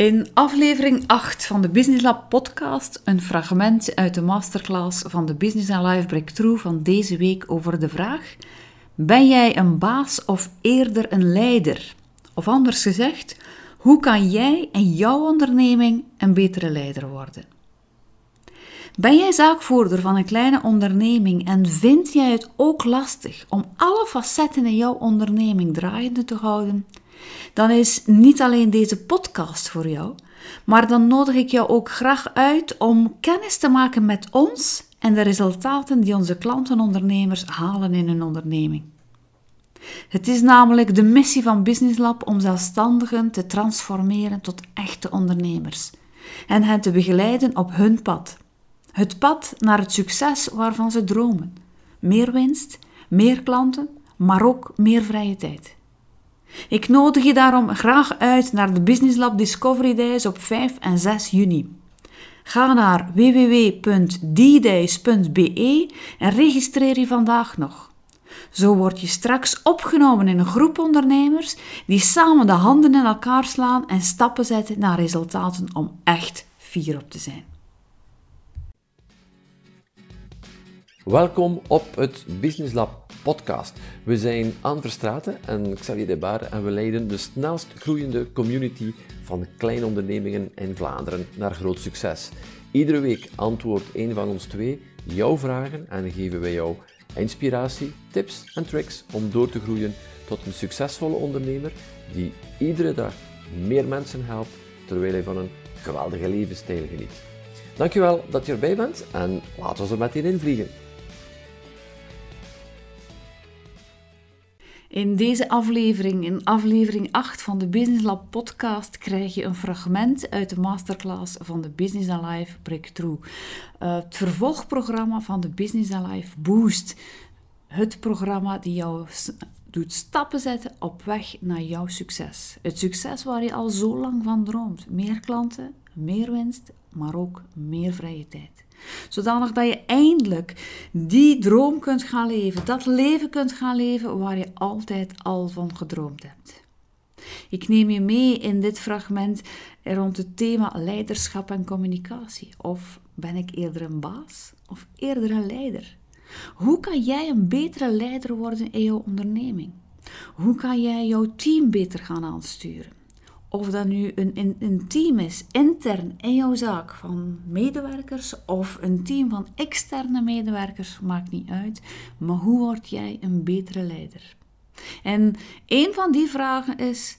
In aflevering 8 van de Business Lab podcast een fragment uit de masterclass van de Business and Life Breakthrough van deze week over de vraag: Ben jij een baas of eerder een leider? Of anders gezegd, hoe kan jij en jouw onderneming een betere leider worden? Ben jij zaakvoerder van een kleine onderneming en vind jij het ook lastig om alle facetten in jouw onderneming draaiende te houden? Dan is niet alleen deze podcast voor jou, maar dan nodig ik jou ook graag uit om kennis te maken met ons en de resultaten die onze klanten-ondernemers halen in hun onderneming. Het is namelijk de missie van Business Lab om zelfstandigen te transformeren tot echte ondernemers en hen te begeleiden op hun pad. Het pad naar het succes waarvan ze dromen. Meer winst, meer klanten, maar ook meer vrije tijd. Ik nodig je daarom graag uit naar de Business Lab Discovery Days op 5 en 6 juni. Ga naar www.ddays.be en registreer je vandaag nog. Zo word je straks opgenomen in een groep ondernemers die samen de handen in elkaar slaan en stappen zetten naar resultaten om echt fier op te zijn. Welkom op het Business Lab podcast. We zijn Anne Verstraten en Xavier De Baar en we leiden de snelst groeiende community van kleine ondernemingen in Vlaanderen naar groot succes. Iedere week antwoordt een van ons twee jouw vragen en geven wij jou inspiratie, tips en tricks om door te groeien tot een succesvolle ondernemer die iedere dag meer mensen helpt terwijl hij van een geweldige levensstijl geniet. Dankjewel dat je erbij bent en laten we er meteen in In deze aflevering, in aflevering 8 van de Business Lab podcast, krijg je een fragment uit de masterclass van de Business Alive Breakthrough. Uh, het vervolgprogramma van de Business Alive Boost. Het programma die jou doet stappen zetten op weg naar jouw succes. Het succes waar je al zo lang van droomt. Meer klanten, meer winst, maar ook meer vrije tijd. Zodanig dat je eindelijk die droom kunt gaan leven, dat leven kunt gaan leven waar je altijd al van gedroomd hebt. Ik neem je mee in dit fragment rond het thema leiderschap en communicatie. Of ben ik eerder een baas of eerder een leider? Hoe kan jij een betere leider worden in jouw onderneming? Hoe kan jij jouw team beter gaan aansturen? Of dat nu een, een, team is, intern in jouw zaak, van medewerkers of een team van externe medewerkers, maakt niet uit. Maar hoe word jij een betere leider? En een van die vragen is: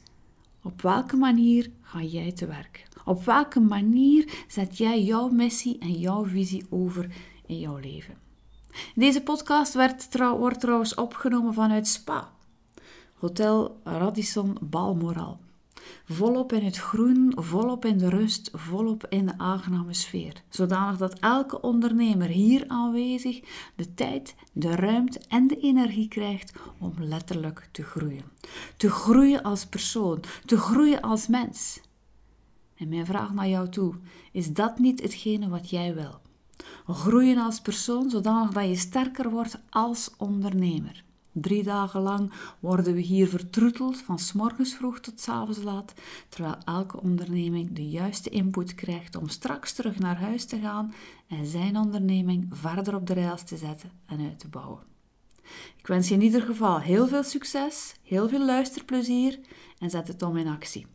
op welke manier ga jij te werk? Op welke manier zet jij jouw missie en jouw visie over in jouw leven? Deze podcast werd wordt trouwens opgenomen vanuit Spa, Hotel Radisson Balmoral. Volop in het groen, volop in de rust, volop in de aangename sfeer. Zodanig dat elke ondernemer hier aanwezig de tijd, de ruimte en de energie krijgt om letterlijk te groeien. Te groeien als persoon, te groeien als mens. En mijn vraag naar jou toe, is dat niet hetgene wat jij wil? Groeien als persoon zodanig dat je sterker wordt als ondernemer. Drie dagen lang worden we hier vertroeteld van s morgens vroeg tot s avonds laat, terwijl elke onderneming de juiste input krijgt om straks terug naar huis te gaan en zijn onderneming verder op de rails te zetten en uit te bouwen. Ik wens je in ieder geval heel veel succes, heel veel luisterplezier en zet het om in actie.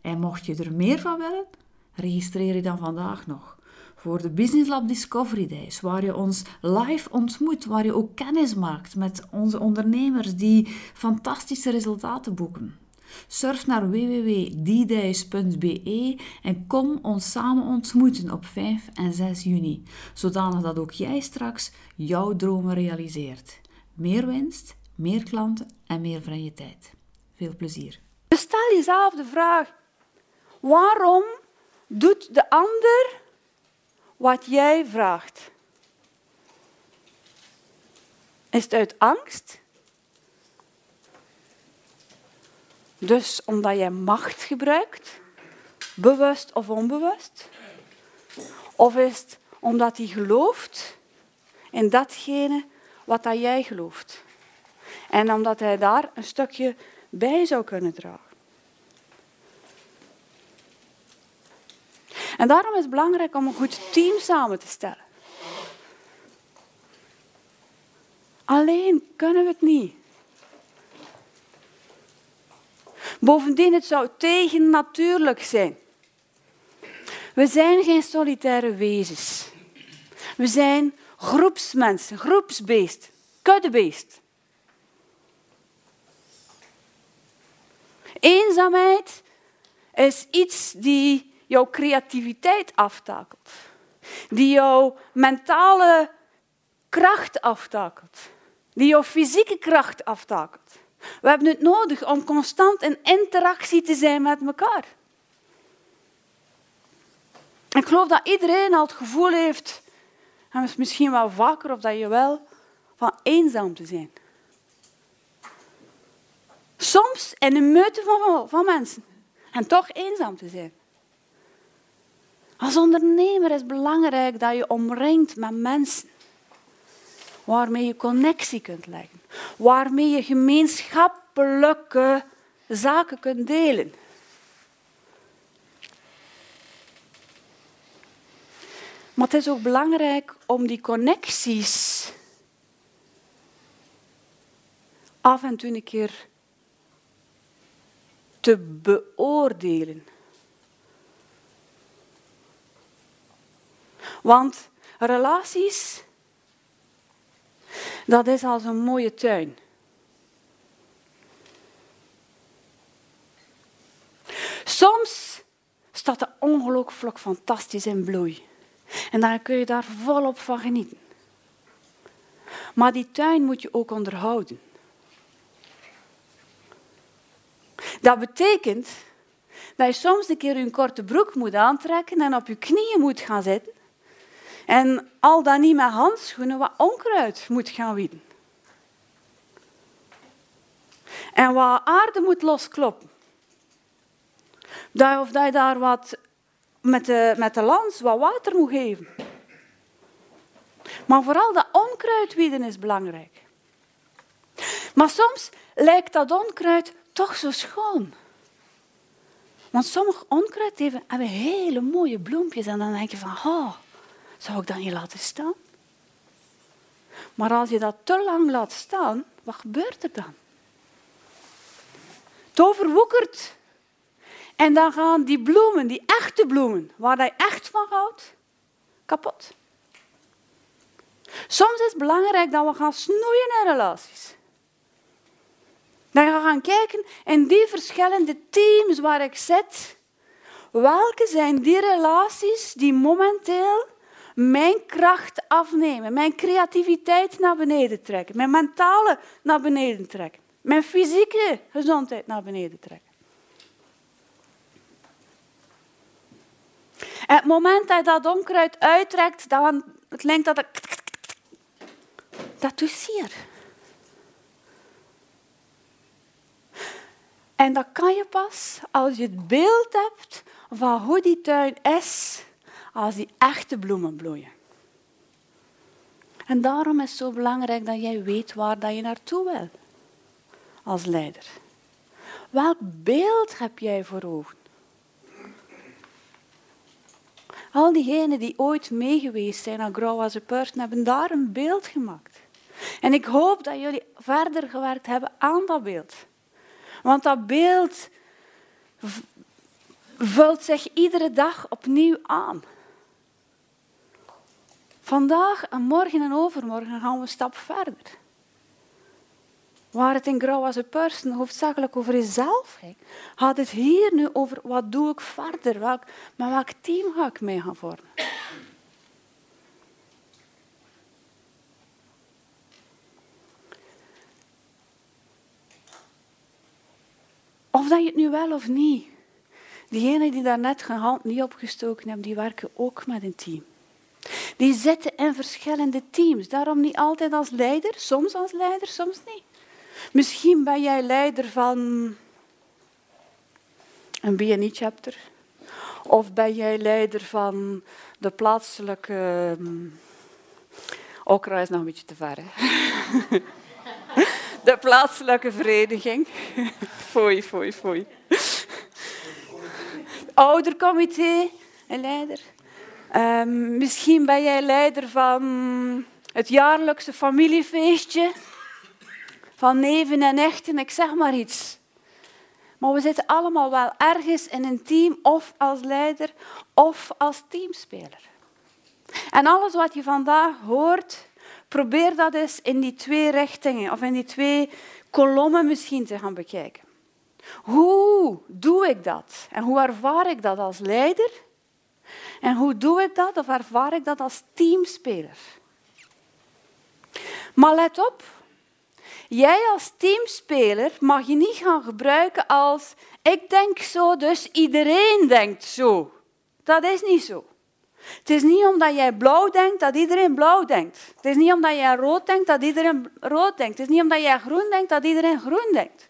En mocht je er meer van willen, registreer je dan vandaag nog voor de Business Lab Discovery Days, waar je ons live ontmoet, waar je ook kennis maakt met onze ondernemers die fantastische resultaten boeken. Surf naar www.ddays.be en kom ons samen ontmoeten op 5 en 6 juni, zodanig dat ook jij straks jouw dromen realiseert. Meer winst, meer klanten en meer vrije tijd. Veel plezier. Stel jezelf de vraag: waarom doet de ander wat jij vraagt? Is het uit angst? Dus omdat jij macht gebruikt, bewust of onbewust? Of is het omdat hij gelooft in datgene wat dat jij gelooft? En omdat hij daar een stukje bij zou kunnen dragen. En daarom is het belangrijk om een goed team samen te stellen. Alleen kunnen we het niet. Bovendien, het zou tegennatuurlijk zijn. We zijn geen solitaire wezens. We zijn groepsmensen, groepsbeest, kuddebeest. Eenzaamheid is iets die jouw creativiteit aftakelt, die jouw mentale kracht aftakelt, die jouw fysieke kracht aftakelt. We hebben het nodig om constant in interactie te zijn met elkaar. Ik geloof dat iedereen al het gevoel heeft, en misschien wel vaker of dat je wel, van eenzaam te zijn. Soms in een meute van, van mensen. En toch eenzaam te zijn. Als ondernemer is het belangrijk dat je omringt met mensen waarmee je connectie kunt leggen, waarmee je gemeenschappelijke zaken kunt delen. Maar het is ook belangrijk om die connecties af en toe een keer te beoordelen. Want relaties, dat is als een mooie tuin. Soms staat de ongelooflijk fantastisch in bloei. En dan kun je daar volop van genieten. Maar die tuin moet je ook onderhouden. Dat betekent dat je soms een keer je korte broek moet aantrekken en op je knieën moet gaan zitten. En al dan niet met handschoenen wat onkruid moet gaan wieden. En wat aarde moet loskloppen. Of dat je daar wat met de, met de lans wat water moet geven. Maar vooral dat onkruid wieden is belangrijk. Maar soms lijkt dat onkruid toch zo schoon. Want sommige onkruid hebben hele mooie bloempjes en dan denk je van, oh, zou ik dat niet laten staan? Maar als je dat te lang laat staan, wat gebeurt er dan? Het overwoekert. En dan gaan die bloemen, die echte bloemen, waar je echt van houdt, kapot. Soms is het belangrijk dat we gaan snoeien in relaties. Dat we gaan kijken in die verschillende teams waar ik zit, welke zijn die relaties die momenteel mijn kracht afnemen, mijn creativiteit naar beneden trekken, mijn mentale naar beneden trekken, mijn fysieke gezondheid naar beneden trekken. En het moment dat je dat onkruid uittrekt, dan klinkt dat het... Dat doet zeer. En dat kan je pas als je het beeld hebt van hoe die tuin is als die echte bloemen bloeien. En daarom is het zo belangrijk dat jij weet waar dat je naartoe wil als leider. Welk beeld heb jij voor ogen? Al diegenen die ooit meegeweest zijn aan Grow as a hebben daar een beeld gemaakt. En ik hoop dat jullie verder gewerkt hebben aan dat beeld. Want dat beeld vult zich iedere dag opnieuw aan. Vandaag en morgen en overmorgen gaan we een stap verder. Waar het in Grow as a Person hoofdzakelijk over jezelf ging, gaat het hier nu over wat doe ik verder, welk, met welk team ga ik mee gaan vormen. Of dat je het nu wel of niet. Diegenen die daar net hun hand niet opgestoken hebben, die werken ook met een team. Die zitten in verschillende teams. Daarom niet altijd als leider, soms als leider, soms niet. Misschien ben jij leider van een BNI-chapter. Of ben jij leider van de plaatselijke... Um, Okra is nog een beetje te ver, hè? De plaatselijke vereniging. Foei, foei, foei. Oudercomité. een leider. Ehm, misschien ben jij leider van het jaarlijkse familiefeestje. Van neven en echten, ik zeg maar iets. Maar we zitten allemaal wel ergens in een team, of als leider, of als teamspeler. En alles wat je vandaag hoort, probeer dat eens in die twee richtingen, of in die twee kolommen misschien te gaan bekijken. Hoe doe ik dat? En hoe ervaar ik dat als leider? En hoe doe ik dat of ervaar ik dat als teamspeler? Maar let op, jij als teamspeler mag je niet gaan gebruiken als ik denk zo, dus iedereen denkt zo. Dat is niet zo. Het is niet omdat jij blauw denkt dat iedereen blauw denkt. Het is niet omdat jij rood denkt dat iedereen rood denkt. Het is niet omdat jij groen denkt dat iedereen groen denkt.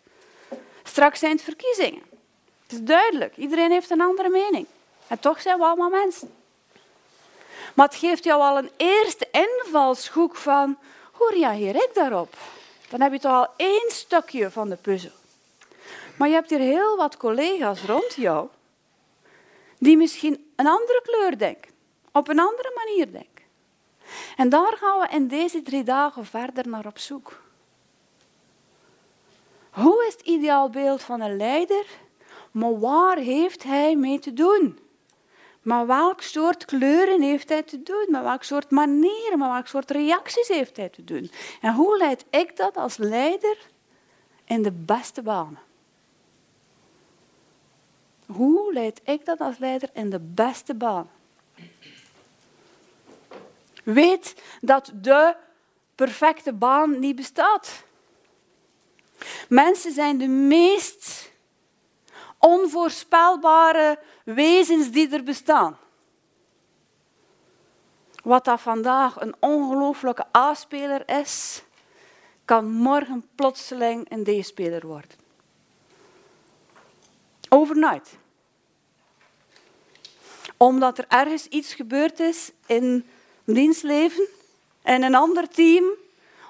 Straks zijn het verkiezingen. Het is duidelijk. Iedereen heeft een andere mening. En toch zijn we allemaal mensen. Maar het geeft jou al een eerste invalshoek van hoe reageer ik daarop? Dan heb je toch al één stukje van de puzzel. Maar je hebt hier heel wat collega's rond jou die misschien een andere kleur denken, op een andere manier denken. En daar gaan we in deze drie dagen verder naar op zoek. Hoe is het ideaalbeeld van een leider? Maar waar heeft hij mee te doen? Maar welk soort kleuren heeft hij te doen? Met welk soort manieren, met welk soort reacties heeft hij te doen? En hoe leid ik dat als leider in de beste banen? Hoe leid ik dat als leider in de beste baan? Weet dat de perfecte baan niet bestaat. Mensen zijn de meest onvoorspelbare wezens die er bestaan. Wat dat vandaag een ongelooflijke A-speler is, kan morgen plotseling een D-speler worden. Overnight. Omdat er ergens iets gebeurd is in dienstleven en een ander team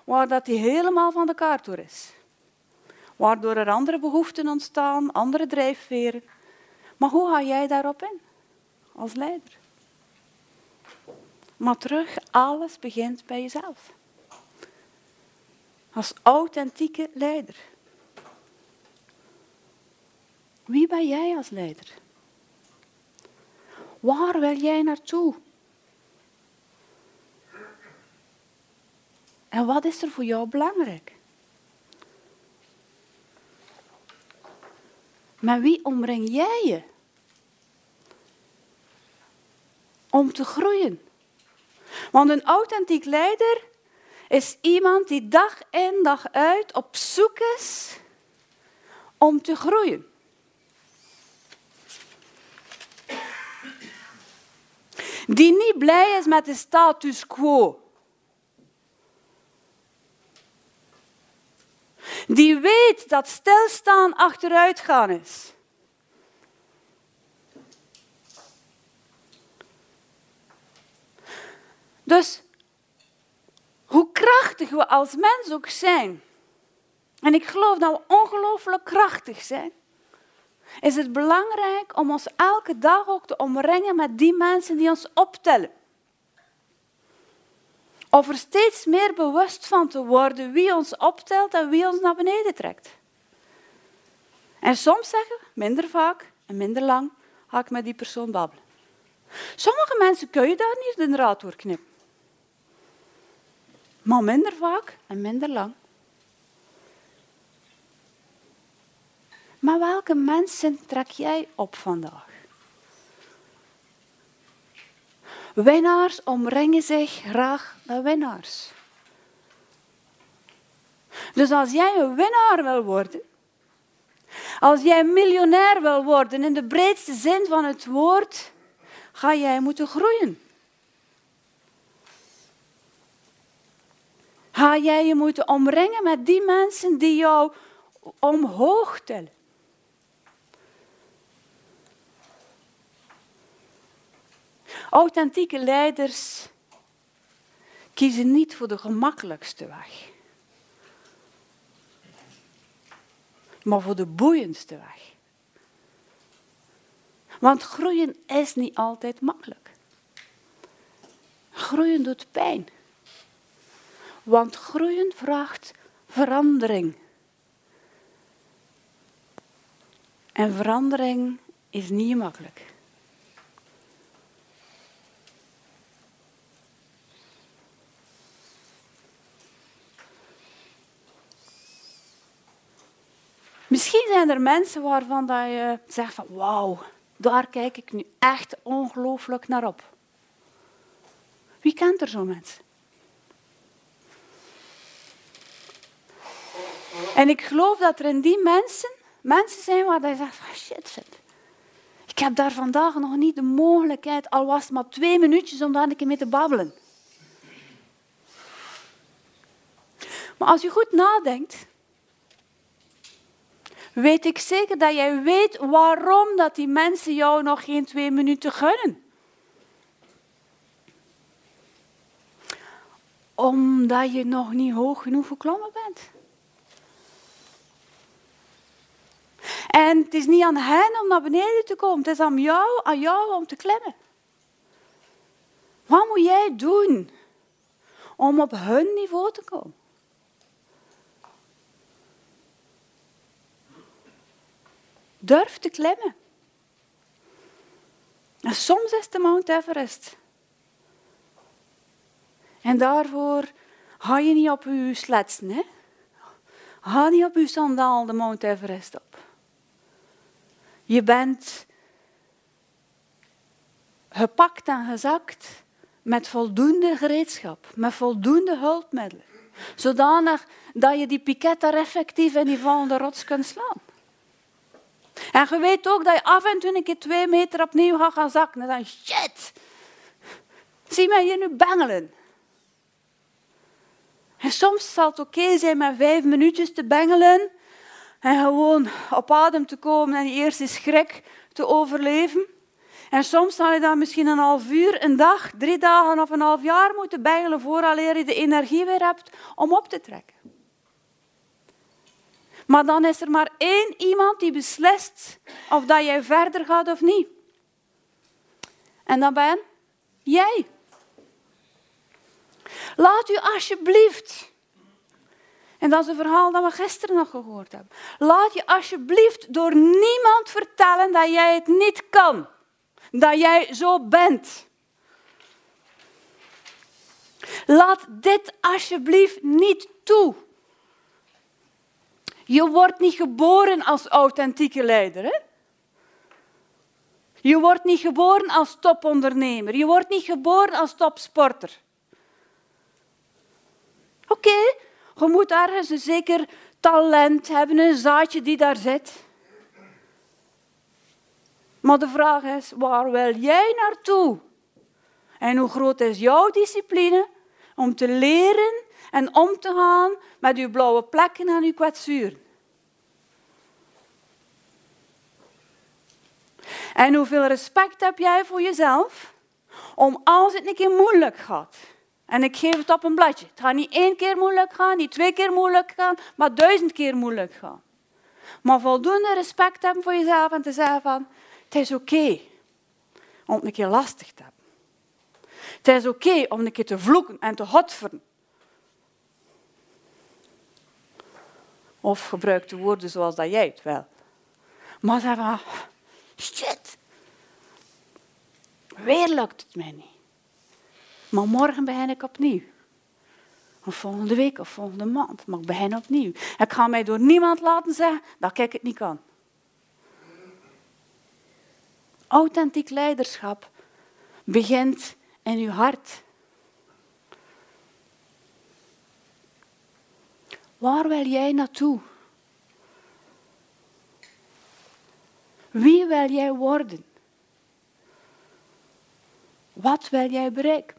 waar dat die helemaal van de kaart door is waardoor er andere behoeften ontstaan, andere drijfveren. Maar hoe ga jij daarop in als leider? Maar terug, alles begint bij jezelf. Als authentieke leider. Wie ben jij als leider? Waar wil jij naartoe? En wat is er voor jou belangrijk? Maar wie omring jij je? Om te groeien. Want een authentiek leider is iemand die dag in dag uit op zoek is om te groeien. Die niet blij is met de status quo. Die weet dat stilstaan achteruitgaan is. Dus hoe krachtig we als mens ook zijn, en ik geloof dat we ongelooflijk krachtig zijn, is het belangrijk om ons elke dag ook te omringen met die mensen die ons optellen. Of er steeds meer bewust van te worden wie ons optelt en wie ons naar beneden trekt. En soms zeggen, minder vaak en minder lang, ga ik met die persoon babbelen. Sommige mensen kun je daar niet de draad doorknippen. Maar minder vaak en minder lang. Maar welke mensen trek jij op vandaag? Winnaars omringen zich graag met winnaars. Dus als jij een winnaar wil worden, als jij miljonair wil worden in de breedste zin van het woord, ga jij moeten groeien. Ga jij je moeten omringen met die mensen die jou omhoog tellen. Authentieke leiders kiezen niet voor de gemakkelijkste weg, maar voor de boeiendste weg. Want groeien is niet altijd makkelijk. Groeien doet pijn. Want groeien vraagt verandering. En verandering is niet makkelijk. Misschien zijn er mensen waarvan dat je zegt van wauw, daar kijk ik nu echt ongelooflijk naar op. Wie kent er zo'n mensen? En ik geloof dat er in die mensen mensen zijn waar je zegt, oh shit, shit. Ik heb daar vandaag nog niet de mogelijkheid, al was het maar twee minuutjes om daar een keer mee te babbelen. Maar als je goed nadenkt, weet ik zeker dat jij weet waarom dat die mensen jou nog geen twee minuten gunnen. Omdat je nog niet hoog genoeg geklommen bent. En het is niet aan hen om naar beneden te komen, het is aan jou, aan jou om te klimmen. Wat moet jij doen om op hun niveau te komen? Durf te klimmen. En soms is de Mount Everest. En daarvoor ga je niet op je sletsen. Hè? Ga niet op je sandaal de Mount Everest op. Je bent gepakt en gezakt met voldoende gereedschap, met voldoende hulpmiddelen. Zodanig dat je die piket effectief in die vallende rots kunt slaan. En je weet ook dat je af en toe een keer twee meter opnieuw gaat gaan zakken. En dan, shit, zie mij je nu bengelen. En soms zal het oké zijn met vijf minuutjes te bengelen en gewoon op adem te komen en die eerste schrik te overleven. En soms zal je dan misschien een half uur, een dag, drie dagen of een half jaar moeten bengelen vooraleer je de energie weer hebt om op te trekken. Maar dan is er maar één iemand die beslist of dat jij verder gaat of niet. En dat ben jij. Laat u alsjeblieft, en dat is een verhaal dat we gisteren nog gehoord hebben, laat je alsjeblieft door niemand vertellen dat jij het niet kan. Dat jij zo bent. Laat dit alsjeblieft niet toe. Je wordt niet geboren als authentieke leider. Hè? Je wordt niet geboren als topondernemer. Je wordt niet geboren als topsporter. Oké, je moet ergens een zeker talent hebben, een zaadje die daar zit. Maar de vraag is, waar wil jij naartoe? En hoe groot is jouw discipline om te leren en om te gaan met uw blauwe plekken en uw kwetsuren. En hoeveel respect heb jij voor jezelf om als het een keer moeilijk gaat, en ik geef het op een bladje, het gaat niet één keer moeilijk gaan, niet twee keer moeilijk gaan, maar duizend keer moeilijk gaan. Maar voldoende respect hebben voor jezelf en te zeggen van, het is oké om het een keer lastig te hebben. Het is oké om een keer te vloeken en te hotveren Of gebruik de woorden zoals dat jij het wil. Maar zeg van, shit, weer lukt het mij niet. Maar morgen begin ik opnieuw. Of volgende week of volgende maand. Maar ik begin opnieuw. Ik ga mij door niemand laten zeggen dat ik het niet kan. Authentiek leiderschap begint in uw hart. Waar wil jij naartoe? Wie wil jij worden? Wat wil jij bereiken?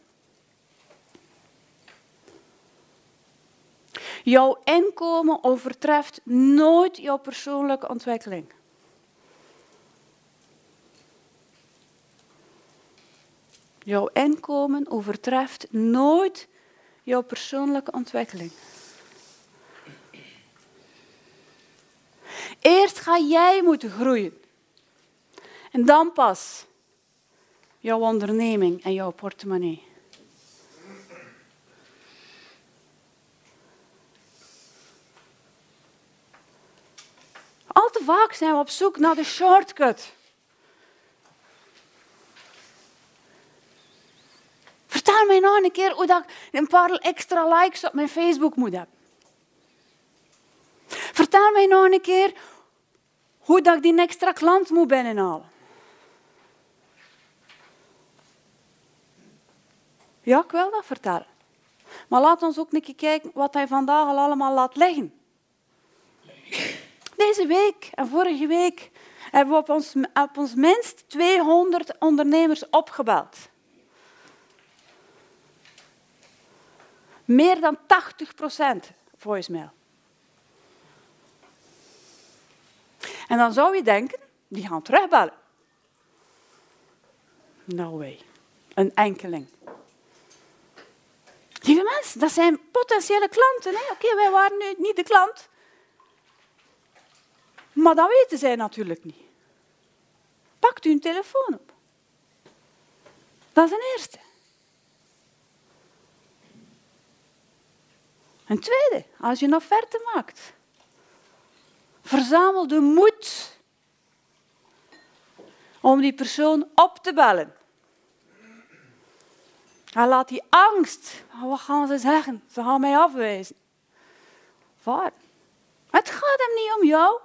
Jouw inkomen overtreft nooit jouw persoonlijke ontwikkeling. Jouw inkomen overtreft nooit jouw persoonlijke ontwikkeling. Eerst ga jij moeten groeien. En dan pas jouw onderneming en jouw portemonnee. Al te vaak zijn we op zoek naar de shortcut. Vertel mij nog een keer hoe dat ik een paar extra likes op mijn Facebook moet hebben. Vertel mij nog een keer hoe dat ik die extra klant moet binnenhalen. Ja, ik wil dat vertellen. Maar laat ons ook een keer kijken wat hij vandaag al allemaal laat liggen. Deze week en vorige week hebben we op ons, op ons minst 200 ondernemers opgebeld. Meer dan 80 procent voicemail. En dan zou je denken, die gaan terugbellen. No way. Een enkeling. Lieve mensen, dat zijn potentiële klanten. Oké, wij waren nu niet de klant. Maar dat weten zij natuurlijk niet. Pakt u een telefoon op. Dat is een eerste. Een tweede, als je een offerte maakt. Verzamel de moed om die persoon op te bellen. En laat die angst, wat gaan ze zeggen? Ze gaan mij afwijzen. Waar? Het gaat hem niet om jou.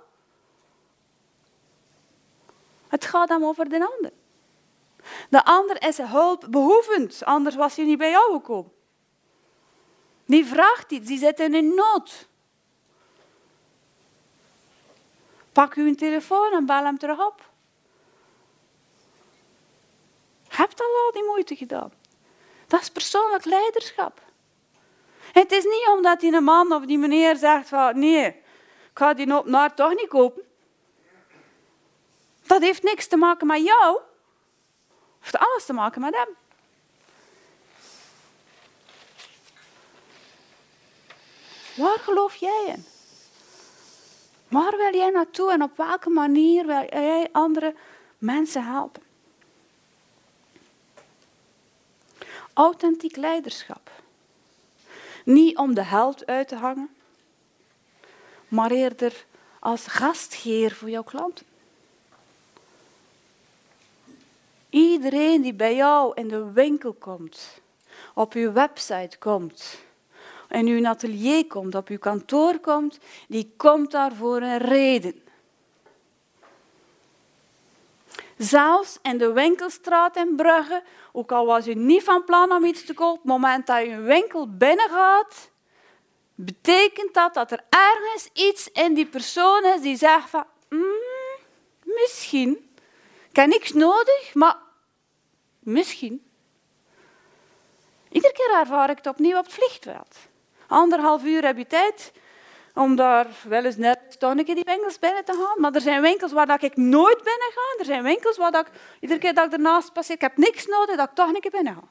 Het gaat hem over de ander. De ander is hulpbehoevend, anders was hij niet bij jou gekomen. Die vraagt iets, die zit in een nood. Pak uw telefoon en bel hem terug op. Hebt al al die moeite gedaan. Dat is persoonlijk leiderschap. Het is niet omdat die man of die meneer zegt van nee, ik ga die op naar toch niet kopen. Dat heeft niks te maken met jou. Het heeft alles te maken met hem. Waar geloof jij in? Waar wil jij naartoe en op welke manier wil jij andere mensen helpen? Authentiek leiderschap. Niet om de held uit te hangen, maar eerder als gastgeer voor jouw klanten. Iedereen die bij jou in de winkel komt, op uw website komt, in uw atelier komt, op uw kantoor komt, die komt daar voor een reden. Zelfs in de winkelstraat in Brugge, ook al was u niet van plan om iets te kopen, op het moment dat u een winkel binnengaat, betekent dat dat er ergens iets in die persoon is die zegt van, mm, misschien, ik heb niks nodig, maar misschien. Iedere keer ervaar ik het opnieuw op het vliegveld. Anderhalf uur heb je tijd om daar wel eens net keer die winkels binnen te gaan. Maar er zijn winkels waar ik nooit binnen ga. Er zijn winkels waar ik, iedere keer dat ik ernaast passeer, ik heb niks nodig, dat ik toch een keer binnen ga.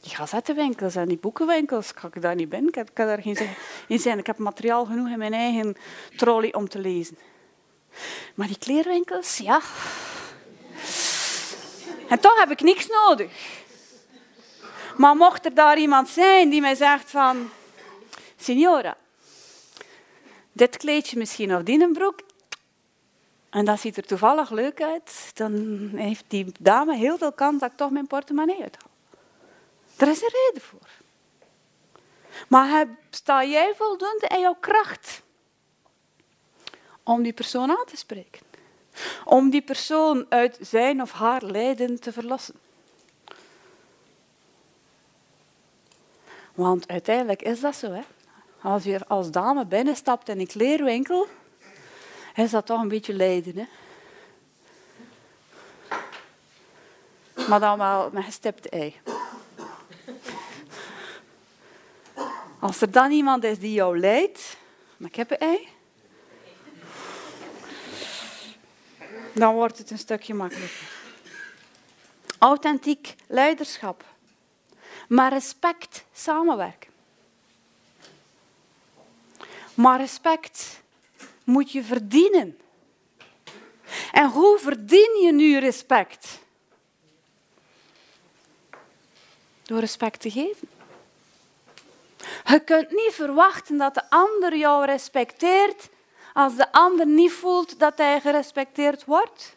Die gazettenwinkels en die boekenwinkels, kan ik daar niet binnen. Ik kan daar geen zin in zijn. Ik heb materiaal genoeg in mijn eigen trolley om te lezen. Maar die kleerwinkels, ja. En toch heb ik niks nodig. Maar mocht er daar iemand zijn die mij zegt van... Signora, dit kleedje misschien of die broek... En dat ziet er toevallig leuk uit. Dan heeft die dame heel veel kans dat ik toch mijn portemonnee uithaal. Er is een reden voor. Maar sta jij voldoende in jouw kracht om die persoon aan te spreken? Om die persoon uit zijn of haar lijden te verlossen? Want uiteindelijk is dat zo. Hè? Als je als dame binnenstapt in een kleerwinkel, is dat toch een beetje lijden. Hè? Maar dan wel met gestipte ei. Als er dan iemand is die jou leidt, met kippenei, dan wordt het een stukje makkelijker. Authentiek leiderschap maar respect samenwerken. Maar respect moet je verdienen En hoe verdien je nu respect? Door respect te geven. Je kunt niet verwachten dat de ander jou respecteert als de ander niet voelt dat hij gerespecteerd wordt.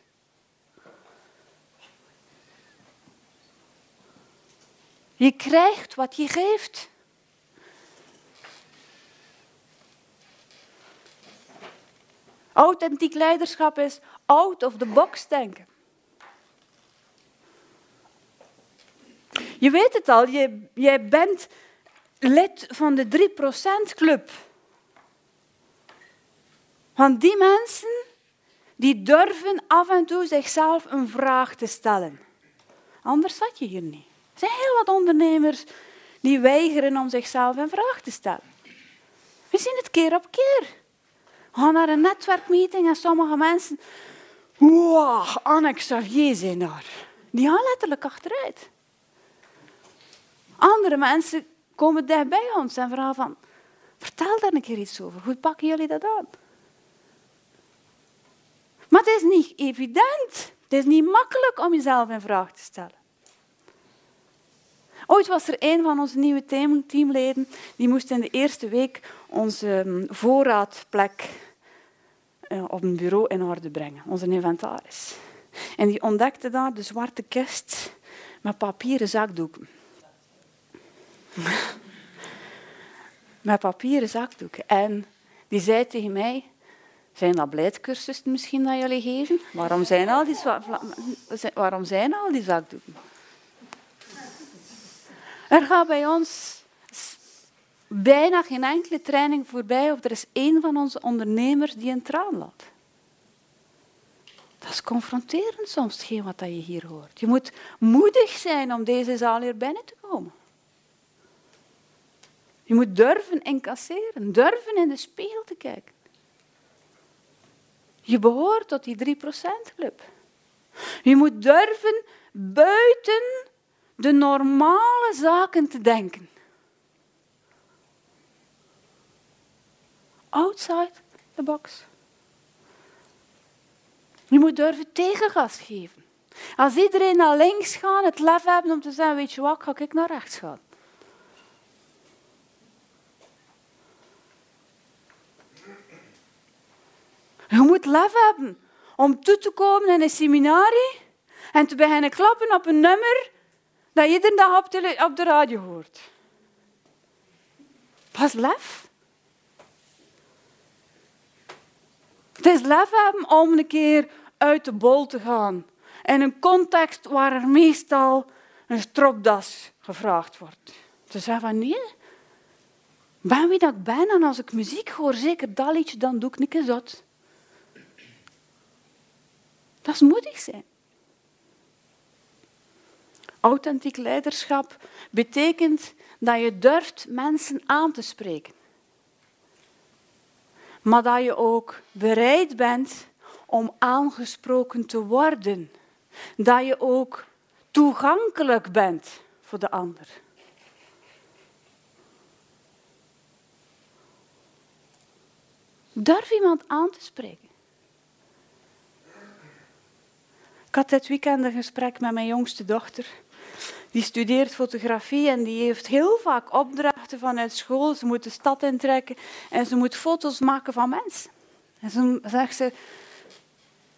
Je krijgt wat je geeft. Authentiek leiderschap is out of the box denken. Je weet het al, je, jij bent lid van de 3% club. Van die mensen die durven af en toe zichzelf een vraag te stellen. Anders zat je hier niet. Er zijn heel wat ondernemers die weigeren om zichzelf een vraag te stellen. We zien het keer op keer. We gaan naar een netwerkmeeting en sommige mensen... Wow, Anne Xavier zijn daar. Die gaan letterlijk achteruit. Andere mensen komen dicht bij ons en vragen van... Vertel daar een keer iets over. Hoe pakken jullie dat aan? Maar het is niet evident. Het is niet makkelijk om jezelf in vraag te stellen. Ooit was er een van onze nieuwe teamleden die moest in de eerste week onze ehm, voorraadplek eh, op een bureau in orde brengen, onze inventaris. En die ontdekte daar de zwarte kist met papieren zakdoeken. met papieren zakdoeken. En die zei tegen mij, zijn dat beleidcursussen misschien dat jullie geven? Waarom zijn al die, waarom zijn al die zakdoeken? Er gaat bij ons bijna geen enkele training voorbij of er is één van onze ondernemers die een traan laat. Dat is confronterend soms, hetgeen wat je hier hoort. Je moet moedig zijn om deze zaal hier binnen te komen. Je moet durven incasseren, durven in de spiegel te kijken. Je behoort tot die 3% club. Je moet durven buiten de normale zaken te denken. Outside the box. Je moet durven tegengas geven. Als iedereen naar links gaat, het lef hebben om te zeggen, weet je wat, ga ik naar rechts gaan. Je moet lef hebben om toe te komen in een seminarie en te beginnen klappen op een nummer dat je iedere dag op de, radio hoort. Pas lef. Het is lef hebben om een keer uit de bol te gaan. In een context waar er meestal een stropdas gevraagd wordt. Te zeggen van nee, ben wie dat ik ben en als ik muziek hoor, zeker dat dan doe ik eens dat. Dat is moedig zijn. Authentiek leiderschap betekent dat je durft mensen aan te spreken. Maar dat je ook bereid bent om aangesproken te worden. Dat je ook toegankelijk bent voor de ander. Durf iemand aan te spreken. Ik had dit weekend een gesprek met mijn jongste dochter. Die studeert fotografie en die heeft heel vaak opdrachten vanuit school. Ze moet de stad intrekken en ze moet foto's maken van mensen. En ze zegt ze,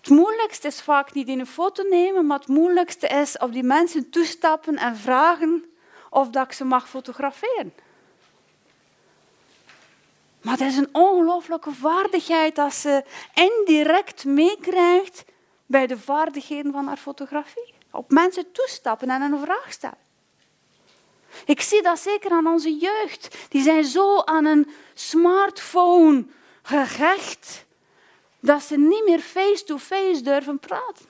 het moeilijkste is vaak niet in een foto nemen, maar het moeilijkste is op die mensen toestappen en vragen of dat ik ze mag fotograferen. Maar het is een ongelooflijke vaardigheid dat ze indirect meekrijgt bij de vaardigheden van haar fotografie. Op mensen toestappen en een vraag stellen. Ik zie dat zeker aan onze jeugd. Die zijn zo aan een smartphone gerecht dat ze niet meer face-to-face durven praten.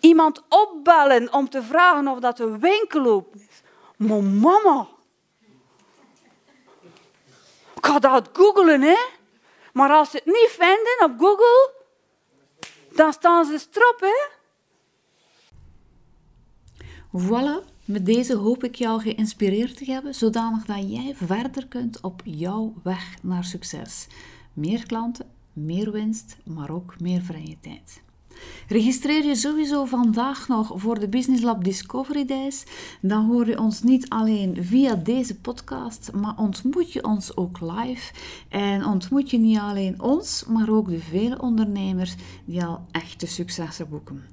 Iemand opbellen om te vragen of dat een winkel open is. Maar mama. Ik ga dat googlen, hè. Maar als ze het niet vinden op Google, dan staan ze strop. Voilà, met deze hoop ik jou geïnspireerd te hebben, zodanig dat jij verder kunt op jouw weg naar succes. Meer klanten, meer winst, maar ook meer vrije tijd. Registreer je sowieso vandaag nog voor de Business Lab Discovery Days. Dan hoor je ons niet alleen via deze podcast, maar ontmoet je ons ook live. En ontmoet je niet alleen ons, maar ook de vele ondernemers die al echte successen boeken.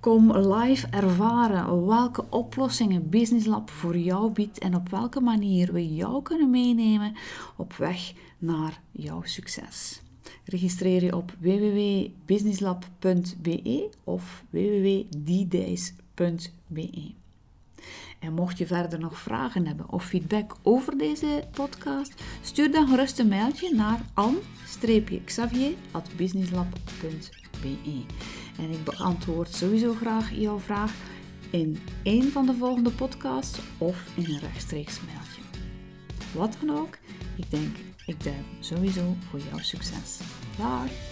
Kom live ervaren welke oplossingen Business Lab voor jou biedt en op welke manier we jou kunnen meenemen op weg naar jouw succes. Registreer je op www.businesslab.be of www.ddays.be. En mocht je verder nog vragen hebben of feedback over deze podcast, stuur dan gerust een mailtje naar an-xavier.businesslab.be. En ik beantwoord sowieso graag jouw vraag in een van de volgende podcasts of in een rechtstreeks mailtje. Wat dan ook, ik denk ik duim sowieso voor jouw succes. Dag!